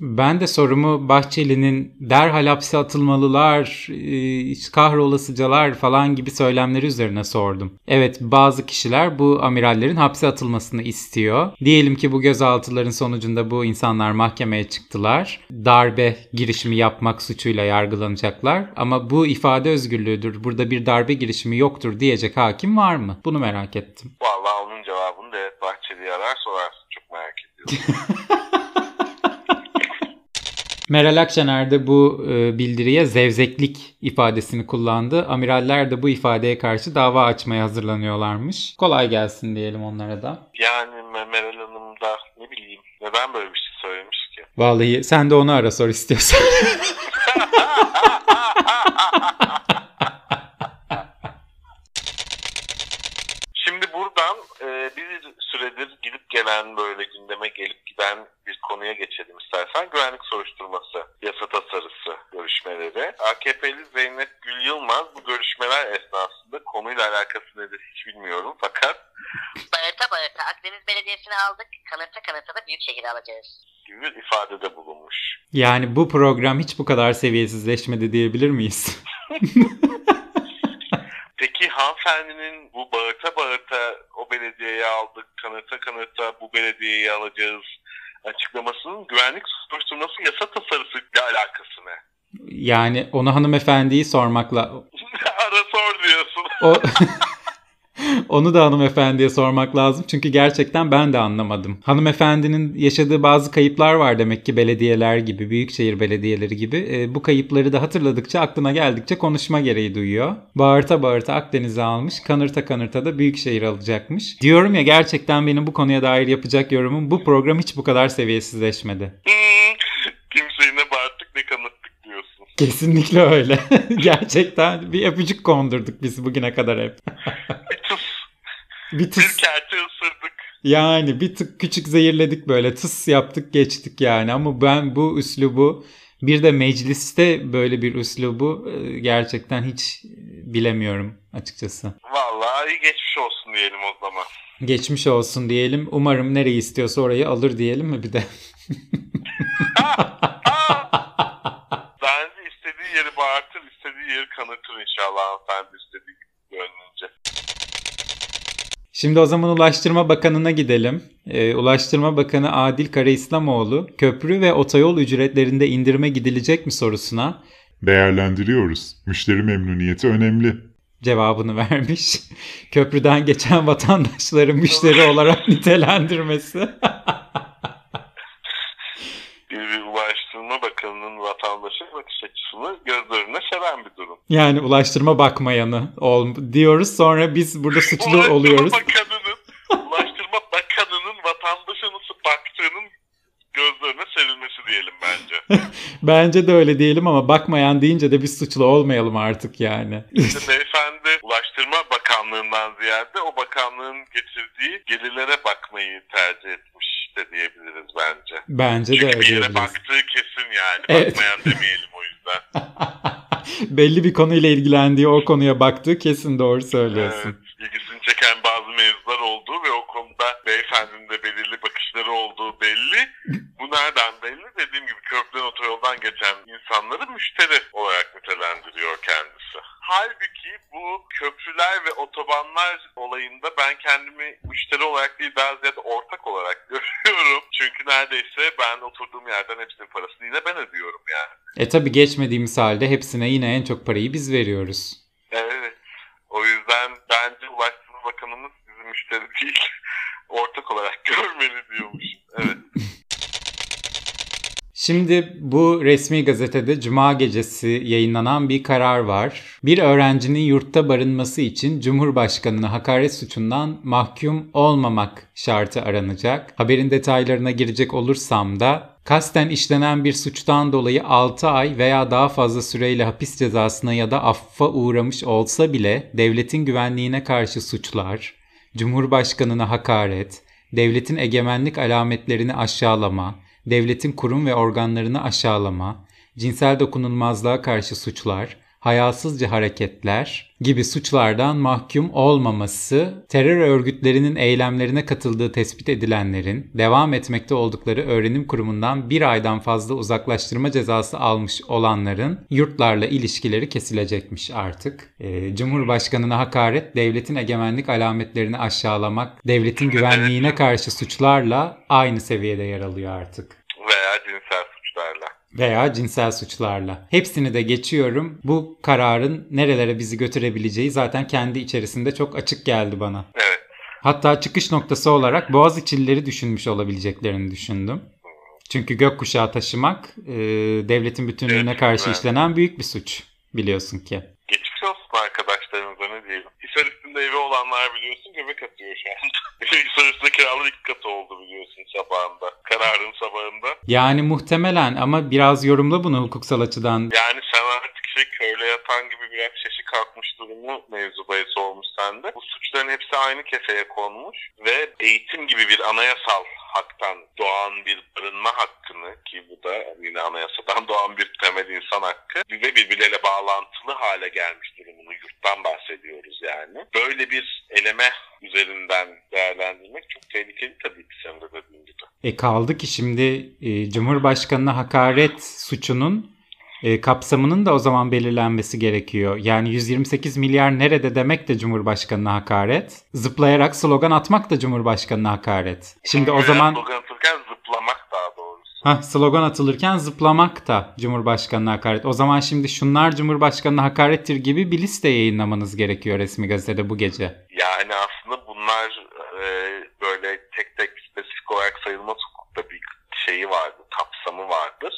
Ben de sorumu Bahçeli'nin derhal hapse atılmalılar, e, kahrolasıcalar falan gibi söylemleri üzerine sordum. Evet bazı kişiler bu amirallerin hapse atılmasını istiyor. Diyelim ki bu gözaltıların sonucunda bu insanlar mahkemeye çıktılar. Darbe girişimi yapmak suçuyla yargılanacaklar. Ama bu ifade özgürlüğüdür, burada bir darbe girişimi yoktur diyecek hakim var mı? Bunu merak ettim. Vallahi onun cevabını Devlet Bahçeli'ye arar sorarsın. Çok merak ediyorum. Meral Akşener de bu e, bildiriye zevzeklik ifadesini kullandı. Amiraller de bu ifadeye karşı dava açmaya hazırlanıyorlarmış. Kolay gelsin diyelim onlara da. Yani Me- Meral Hanım da ne bileyim neden böyle bir şey söylemiş ki? Vallahi sen de onu ara sor istiyorsan. Şimdi buradan e, bir süredir gidip gelen böyle gündeme gelip giden bir konuya geçelim istersen. Güvenlik soruşturması, yasa tasarısı görüşmeleri. AKP'li Zeynep Gül Yılmaz bu görüşmeler esnasında konuyla alakası nedir hiç bilmiyorum. Fakat Bağırta bağırta Akdeniz Belediyesi'ni aldık. Kanırta kanırta da Büyükşehir'i alacağız. gibi bir ifadede bulunmuş. yani bu program hiç bu kadar seviyesizleşmedi diyebilir miyiz? Hanımefendinin bu bağırta bağırta o belediyeye aldık, kanıta kanıta bu belediyeyi alacağız açıklamasının güvenlik soruşturması yasa tasarısı ile alakası ne? Yani onu hanımefendiyi sormakla Ara sor diyorsun. o Onu da hanımefendiye sormak lazım çünkü gerçekten ben de anlamadım. Hanımefendinin yaşadığı bazı kayıplar var demek ki belediyeler gibi, büyükşehir belediyeleri gibi. E, bu kayıpları da hatırladıkça aklına geldikçe konuşma gereği duyuyor. Bağırta bağırta Akdeniz'e almış, kanırta kanırta da büyükşehir alacakmış. Diyorum ya gerçekten benim bu konuya dair yapacak yorumum bu program hiç bu kadar seviyesizleşmedi. Hmm, kimseyi ne bağırttık ne kanıttık diyorsun. Kesinlikle öyle. gerçekten bir öpücük kondurduk biz bugüne kadar hep. Bir tıs, bir kelçe ısırdık. Yani bir tık küçük zehirledik böyle tıs yaptık geçtik yani ama ben bu üslubu bir de mecliste böyle bir üslubu e, gerçekten hiç bilemiyorum açıkçası. Vallahi geçmiş olsun diyelim o zaman. Geçmiş olsun diyelim. Umarım nereyi istiyorsa orayı alır diyelim mi bir de? Bence istediği yeri bağırtır, istediği yeri kanıtır inşallah hanımefendi istediği gibi gönlünce. Şimdi o zaman Ulaştırma Bakanı'na gidelim. Ee, Ulaştırma Bakanı Adil Kara İslamoğlu köprü ve otoyol ücretlerinde indirime gidilecek mi sorusuna Değerlendiriyoruz. Müşteri memnuniyeti önemli. cevabını vermiş. Köprüden geçen vatandaşları müşteri olarak nitelendirmesi. Bir, bir Ulaştırma Bakanı'nın vatandaşa bakış açısını göz önüne seren bir durum. yani Ulaştırma bakmayanı ol diyoruz sonra biz burada suçlu Ulaştırma oluyoruz. Bakanı'nın, Ulaştırma Bakanı'nın vatandaşa nasıl baktığının gözlerine serilmesi diyelim bence. Bence de öyle diyelim ama bakmayan deyince de biz suçlu olmayalım artık yani. İşte beyefendi Ulaştırma Bakanlığı'ndan ziyade o bakanlığın getirdiği gelirlere bakmayı tercih etmiş de diyebiliriz bence. Bence de Çünkü öyle bir yere baktığı kesin yani. Evet. Bakmayan demeyelim o yüzden. Belli bir konuyla ilgilendiği o konuya baktığı kesin doğru söylüyorsun. Evet, ilgisini çeken bazı mevzular olduğu ve o konuda beyefendinin de belirli bakışları olduğu belli. Bu nereden belli? Dediğim gibi köprüden otoyoldan geçen insanları müşteri olarak nitelendiriyor kendisi. Halbuki bu köprüler ve otobanlar olayında ben kendimi müşteri olarak değil daha ziyade ortak olarak görüyorum. Çünkü neredeyse ben oturduğum yerden hepsinin parasını yine ben ödüyorum yani. E tabi geçmediğimiz halde hepsine yine en çok parayı biz veriyoruz. Evet. O yüzden bence Ulaştırma Bakanımız bizi müşteri değil, ortak olarak görmeli diyormuş. Evet. Şimdi bu resmi gazetede cuma gecesi yayınlanan bir karar var. Bir öğrencinin yurtta barınması için Cumhurbaşkanına hakaret suçundan mahkum olmamak şartı aranacak. Haberin detaylarına girecek olursam da kasten işlenen bir suçtan dolayı 6 ay veya daha fazla süreyle hapis cezasına ya da affa uğramış olsa bile devletin güvenliğine karşı suçlar, Cumhurbaşkanına hakaret, devletin egemenlik alametlerini aşağılama, devletin kurum ve organlarını aşağılama, cinsel dokunulmazlığa karşı suçlar, hayasızca hareketler gibi suçlardan mahkum olmaması, terör örgütlerinin eylemlerine katıldığı tespit edilenlerin devam etmekte oldukları öğrenim kurumundan bir aydan fazla uzaklaştırma cezası almış olanların yurtlarla ilişkileri kesilecekmiş artık. Ee, Cumhurbaşkanına hakaret, devletin egemenlik alametlerini aşağılamak, devletin güvenliğine karşı suçlarla aynı seviyede yer alıyor artık Veya cinsel suçlarla. Veya cinsel suçlarla. Hepsini de geçiyorum. Bu kararın nerelere bizi götürebileceği zaten kendi içerisinde çok açık geldi bana. Evet. Hatta çıkış noktası olarak Boğaziçi'lileri düşünmüş olabileceklerini düşündüm. Çünkü gökkuşağı taşımak e, devletin bütünlüğüne karşı işlenen büyük bir suç biliyorsun ki. Geçmiş olsun arkadaşlarımıza ne diyelim. Hisar üstünde evi olanlar biliyorsun göbek atıyor şu anda. Hisar üstünde kiralar iki katı oldu biliyorsun sabahında. Kararın sabahında. Yani muhtemelen ama biraz yorumla bunu hukuksal açıdan. Yani sen şey köyle yatan gibi biraz şaşı kalkmış durumu mevzu bahis olmuş sende. Bu suçların hepsi aynı kefeye konmuş ve eğitim gibi bir anayasal haktan doğan bir barınma hakkını ki bu da yine anayasadan doğan bir temel insan hakkı ve birbirleriyle bağlantılı hale gelmiş durumunu yurttan bahsediyoruz yani. Böyle bir eleme üzerinden değerlendirmek çok tehlikeli tabii ki senin de dediğin gibi. E kaldı ki şimdi e, Cumhurbaşkanına hakaret suçunun e, kapsamının da o zaman belirlenmesi gerekiyor. Yani 128 milyar nerede demek de Cumhurbaşkanına hakaret. Zıplayarak slogan atmak da Cumhurbaşkanına hakaret. Şimdi o zaman slogan atırken zıplamak daha doğrusu. ha slogan atılırken zıplamak da Cumhurbaşkanına hakaret. O zaman şimdi şunlar Cumhurbaşkanına hakarettir gibi bir liste yayınlamanız gerekiyor resmi gazetede bu gece. Yani aslında bunlar e, böyle tek tek spesifik olarak sayılmaz hukukta bir şeyi vardır, kapsamı vardır.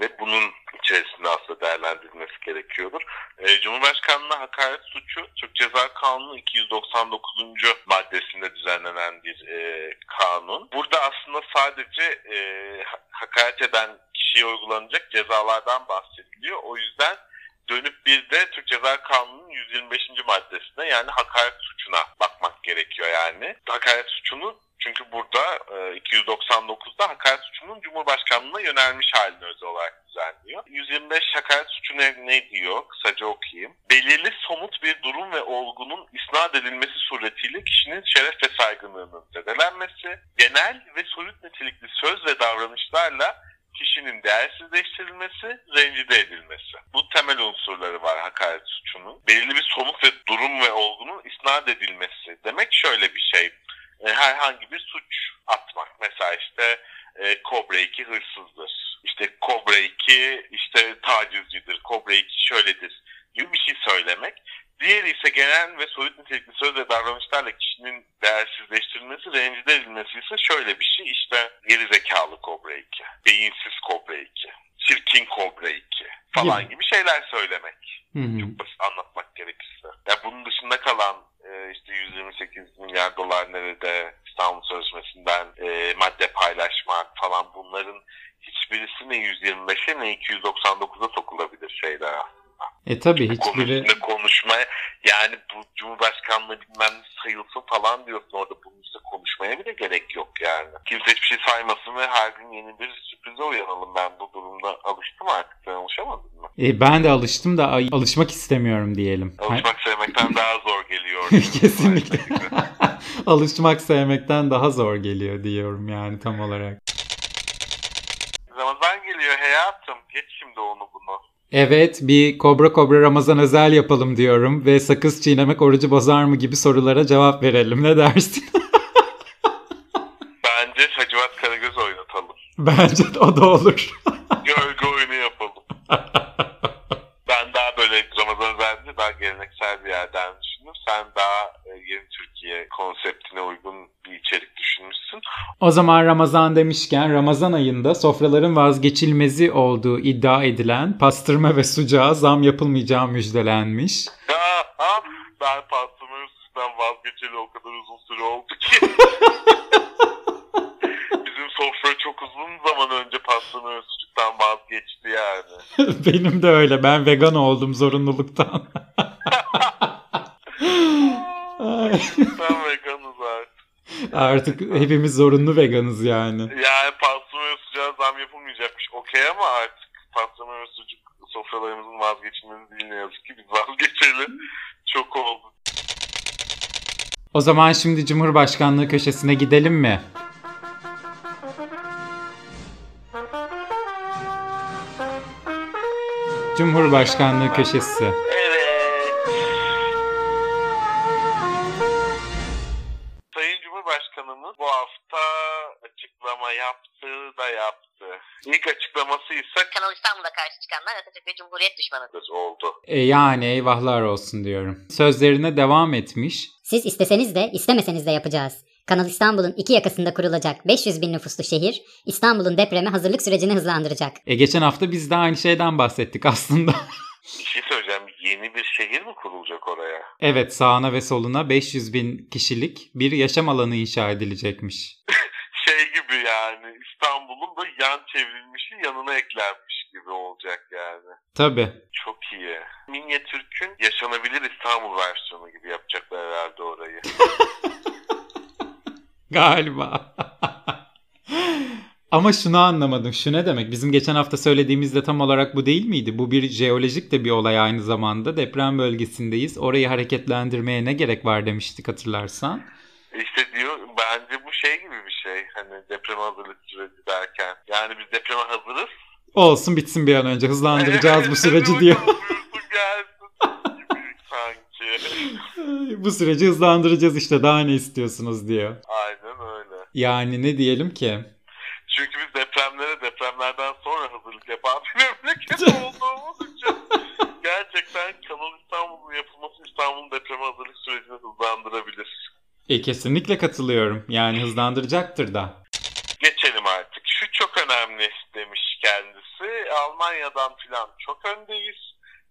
Ve bunun içerisinde aslında değerlendirilmesi gerekiyordur. E, Cumhurbaşkanlığına hakaret suçu Türk Ceza Kanunu 299. maddesinde düzenlenen bir e, kanun. Burada aslında sadece e, ha- hakaret eden kişiye uygulanacak cezalardan bahsediliyor. O yüzden dönüp bir de Türk Ceza Kanunu'nun 125. maddesine yani hakaret suçuna bakmak gerekiyor yani. Hakaret suçunu çünkü burada e, 299'da hakaret suçunun Cumhurbaşkanlığına yönelmiş halini özel olarak düzenliyor. 125 hakaret suçu ne, ne diyor? Kısaca okuyayım. Belirli somut bir durum ve olgunun isnat edilmesi suretiyle kişinin şeref ve saygınlığının zedelenmesi, genel ve soyut nitelikli söz ve davranışlarla kişinin cinayet suçunun belirli bir somut ve durum ve olgunun isnat edilmesi. Demek şöyle bir şey. E, herhangi bir suç atmak. Mesela işte e, Kobra 2 hırsızdır. İşte Kobra 2 işte tacizcidir. Kobra 2 şöyledir gibi bir şey söylemek. Diğeri ise genel ve soyut nitelikli söz ve davranışlarla kişinin değersizleştirilmesi, rencide edilmesi ise şöyle bir şey. İşte geri zekalı Kobra 2, beyinsiz Kobra 2, 2 falan gibi şeyler söylemek. Hı hı. Çok basit anlatmak gerekirse. Ya bunun dışında kalan e, işte 128 milyar dolar nerede İstanbul Sözleşmesi'nden e, madde paylaşmak falan bunların hiçbirisi ne 125'e ne 299'a sokulabilir şeyler aslında. E tabi hiçbiri konuşmaya yani bu Cumhurbaşkanlığı bilmem sayılsın falan diyorsun orada bunun üstüne konuşmaya bile gerek yok yani. Kimse hiçbir şey saymasın ve her gün yeni bir sürprize uyanalım. Ben bu durumda alıştım artık. Sen alışamadın mı? E, ben de alıştım da alışmak istemiyorum diyelim. Alışmak sevmekten daha zor geliyor. Kesinlikle. alışmak sevmekten daha zor geliyor diyorum yani tam olarak. Ramazan geliyor hayatım. Geç şimdi onu bunu. Evet bir Kobra Kobra Ramazan özel yapalım diyorum ve sakız çiğnemek orucu bozar mı gibi sorulara cevap verelim. Ne dersin? Bence Hacivat Karagöz oynatalım. Bence o da olur. Ben daha böyle Ramazan özelinde daha geleneksel bir yerden düşündüm. Sen daha e, yeni Türkiye konseptine uygun bir içerik düşünmüşsün. O zaman Ramazan demişken Ramazan ayında sofraların vazgeçilmezi olduğu iddia edilen pastırma ve sucuğa zam yapılmayacağı müjdelenmiş. Ya, ha, ben pastırma üstünden vazgeçeli o kadar uzun süre oldu ki. Bizim sofra çok uzun zaman önce pastırma ve sucuktan vazgeçti yani. Benim de öyle. Ben vegan oldum zorunluluktan. Sen veganız artık. Artık hepimiz zorunlu veganız yani. Yani pastırma ve sucuğa zam yapılmayacakmış. Okey ama artık pastırma ve sucuk sofralarımızın vazgeçilmezi değil ne yazık ki. Biz vazgeçeli çok oldu. O zaman şimdi Cumhurbaşkanlığı köşesine gidelim mi? Cumhurbaşkanlığı köşesi. Evet. Sayın Cumhurbaşkanımız bu hafta açıklama yaptı da yaptı. İlk açıklaması ise Kanal İstanbul'a karşı çıkanlar Atatürk ve Cumhuriyet düşmanıdır. oldu. E yani eyvahlar olsun diyorum. Sözlerine devam etmiş. Siz isteseniz de istemeseniz de yapacağız. Kanal İstanbul'un iki yakasında kurulacak 500 bin nüfuslu şehir, İstanbul'un depreme hazırlık sürecini hızlandıracak. E geçen hafta biz de aynı şeyden bahsettik aslında. Bir şey söyleyeceğim. Yeni bir şehir mi kurulacak oraya? evet sağına ve soluna 500 bin kişilik bir yaşam alanı inşa edilecekmiş. Şey gibi yani İstanbul'un da yan çevrilmişi yanına eklenmiş gibi olacak yani. Tabi. Çok iyi. Minyatürk'ün yaşanabilir İstanbul versiyonu gibi yapacaklar herhalde orayı. Galiba. Ama şunu anlamadım. Şu ne demek? Bizim geçen hafta söylediğimizde tam olarak bu değil miydi? Bu bir jeolojik de bir olay aynı zamanda. Deprem bölgesindeyiz. Orayı hareketlendirmeye ne gerek var demiştik hatırlarsan. İşte diyor bence bu şey gibi bir şey. Hani depreme hazırlık süreci derken. Yani biz depreme hazırız. Olsun bitsin bir an önce hızlandıracağız bu süreci diyor. bakalım, buyursun gelsin gibi sanki. Bu süreci hızlandıracağız işte daha ne istiyorsunuz diyor. Aynen öyle. Yani ne diyelim ki? Çünkü biz depremlere depremlerden sonra hazırlık yapan bir memleket olduğumuz için gerçekten Kanal İstanbul'un yapılması İstanbul'un depreme hazırlık sürecini hızlandırabilir. E kesinlikle katılıyorum. Yani hızlandıracaktır da. Geçelim artık. Şu çok önemli demiş kendisi. Almanya'dan filan çok öndeyiz.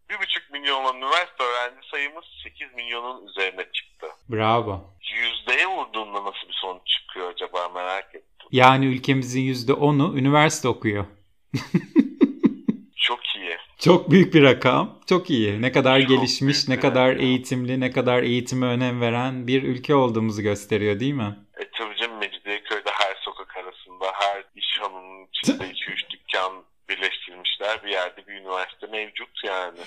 Bir buçuk milyon üniversite öğrenci sayımız 8 milyonun üzerine çıktı. Bravo. Yüzdeye vurduğunda nasıl bir sonuç çıkıyor acaba merak ettim. Yani ülkemizin %10'u üniversite okuyor. Çok iyi. Çok büyük bir rakam. Çok iyi. Ne kadar Çok gelişmiş, ne kadar rakam. eğitimli, ne kadar eğitime önem veren bir ülke olduğumuzu gösteriyor değil mi? E tabii canım Mecidiyeköy'de her sokak arasında her iş hanının içinde 2-3 dükkan birleştirilmişler. Bir yerde bir üniversite mevcut yani.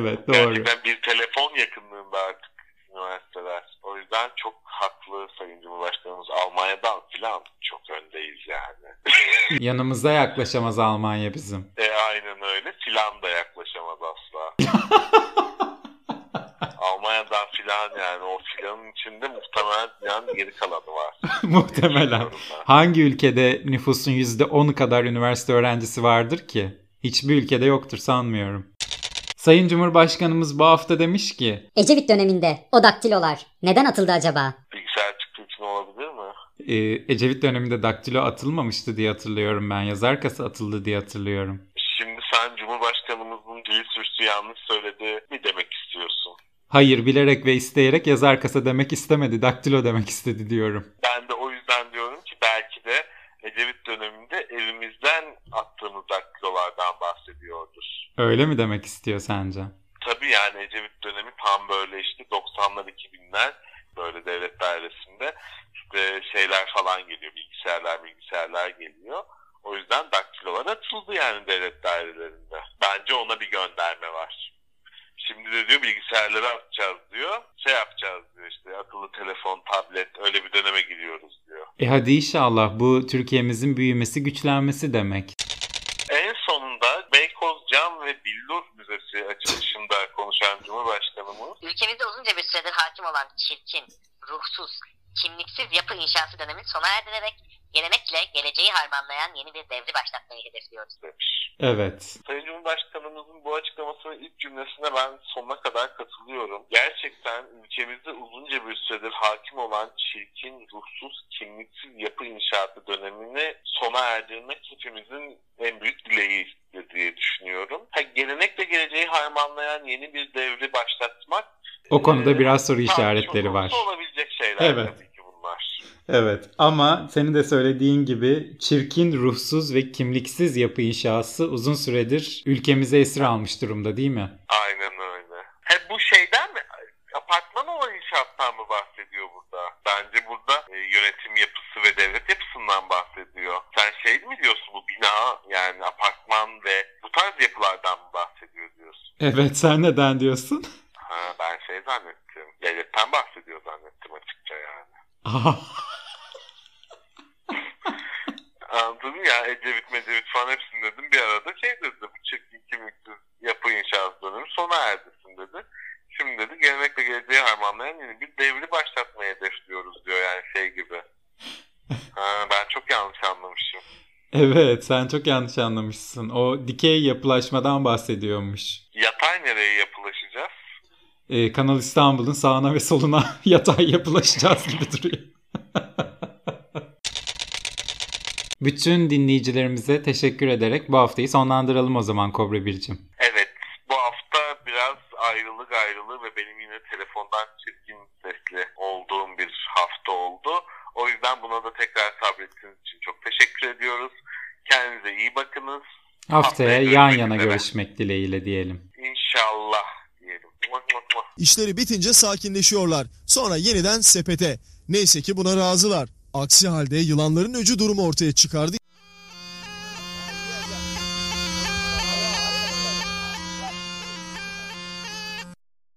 Evet doğru. Gerçekten bir telefon yakınlığında artık üniversiteler. O yüzden çok haklı Sayın Cumhurbaşkanımız. Almanya'dan filan çok öndeyiz yani. Yanımıza yaklaşamaz Almanya bizim. E aynen öyle. Filan da yaklaşamaz asla. falan yani o filanın içinde muhtemelen dünyanın geri kalanı var. Muhtemelen. Hangi ülkede nüfusun %10'u kadar üniversite öğrencisi vardır ki? Hiçbir ülkede yoktur sanmıyorum. Sayın Cumhurbaşkanımız bu hafta demiş ki Ecevit döneminde o daktilolar neden atıldı acaba? Bilgisayar çıktığı için olabilir mi? e, Ecevit döneminde daktilo atılmamıştı diye hatırlıyorum ben. Yazar kasa atıldı diye hatırlıyorum. Şimdi sen Cumhurbaşkanımızın dil suçlu yanlış söyledi mi demek istiyorsun? Hayır bilerek ve isteyerek yazar kasa demek istemedi. Daktilo demek istedi diyorum. Ben de o yüzden diyorum ki belki de Ecevit döneminde evimizden attığımız daktilolardan bahsediyordur. Öyle mi demek istiyor sence? Tabii yani Ecevit dönemi tam böyle işte 90'lar 2000'ler böyle devlet dairesinde işte şeyler falan geliyor bilgisayarlar bilgisayarlar geliyor. O yüzden daktilolar atıldı yani devlet dairelerinde. Bence ona bir gönderme var. Şimdi de diyor bilgisayarları atacağız diyor. Şey yapacağız diyor işte akıllı telefon, tablet öyle bir döneme giriyoruz diyor. E hadi inşallah bu Türkiye'mizin büyümesi güçlenmesi demek. Cam ve Billur Müzesi açılışında konuşan Cumhurbaşkanımız. Ülkemizde uzunca bir süredir hakim olan çirkin, ruhsuz, kimliksiz yapı inşası dönemi sona erdirerek gelenekle geleceği harmanlayan yeni bir devri başlatmayı hedefliyoruz. demiş. Evet. Sayın Cumhurbaşkanımızın bu açıklamasının ilk cümlesine ben sonuna kadar katılıyorum. Gerçekten ülkemizde uzunca bir süredir hakim olan çirkin, ruhsuz, kimliksiz yapı inşaatı dönemini sona erdirmek hepimizin en büyük dileği diye düşünüyorum. Ha, gelenekle geleceği harmanlayan yeni bir devri başlatmak O konuda e, biraz soru işaretleri var. olabilecek şeyler Evet. tabii. Evet ama senin de söylediğin gibi çirkin, ruhsuz ve kimliksiz yapı inşası uzun süredir ülkemize esir almış durumda değil mi? Aynen öyle. He bu şeyden mi? Apartman olan inşaattan mı bahsediyor burada? Bence burada e, yönetim yapısı ve devlet yapısından bahsediyor. Sen şey mi diyorsun bu bina yani apartman ve bu tarz yapılardan mı bahsediyor diyorsun? Evet sen neden diyorsun? Ha ben şey zannettim. Devletten bahsediyor zannettim açıkça yani. Aha. Anladın mı ya Ecevit Mecevit falan hepsini dedim bir arada şey dedi bu çirkin kimliksiz yapı inşaat dönemi sona erdirsin dedi. Şimdi dedi gelenekle geleceği harmanlayan yeni bir devri başlatmayı hedefliyoruz diyor yani şey gibi. Ha, ben çok yanlış anlamışım. Evet sen çok yanlış anlamışsın. O dikey yapılaşmadan bahsediyormuş. Yatay nereye yapılaşacağız? Ee, Kanal İstanbul'un sağına ve soluna yatay yapılaşacağız gibi duruyor. Bütün dinleyicilerimize teşekkür ederek bu haftayı sonlandıralım o zaman Kobra Bircim. Evet bu hafta biraz ayrılık ayrılığı ve benim yine telefondan çirkin sesli olduğum bir hafta oldu. O yüzden buna da tekrar sabrettiğiniz için çok teşekkür ediyoruz. Kendinize iyi bakınız. Haftaya yan yana görüşmek dileğiyle diyelim. İnşallah diyelim. İşleri bitince sakinleşiyorlar. Sonra yeniden sepete. Neyse ki buna razılar. Aksi halde yılanların öcü durumu ortaya çıkardı.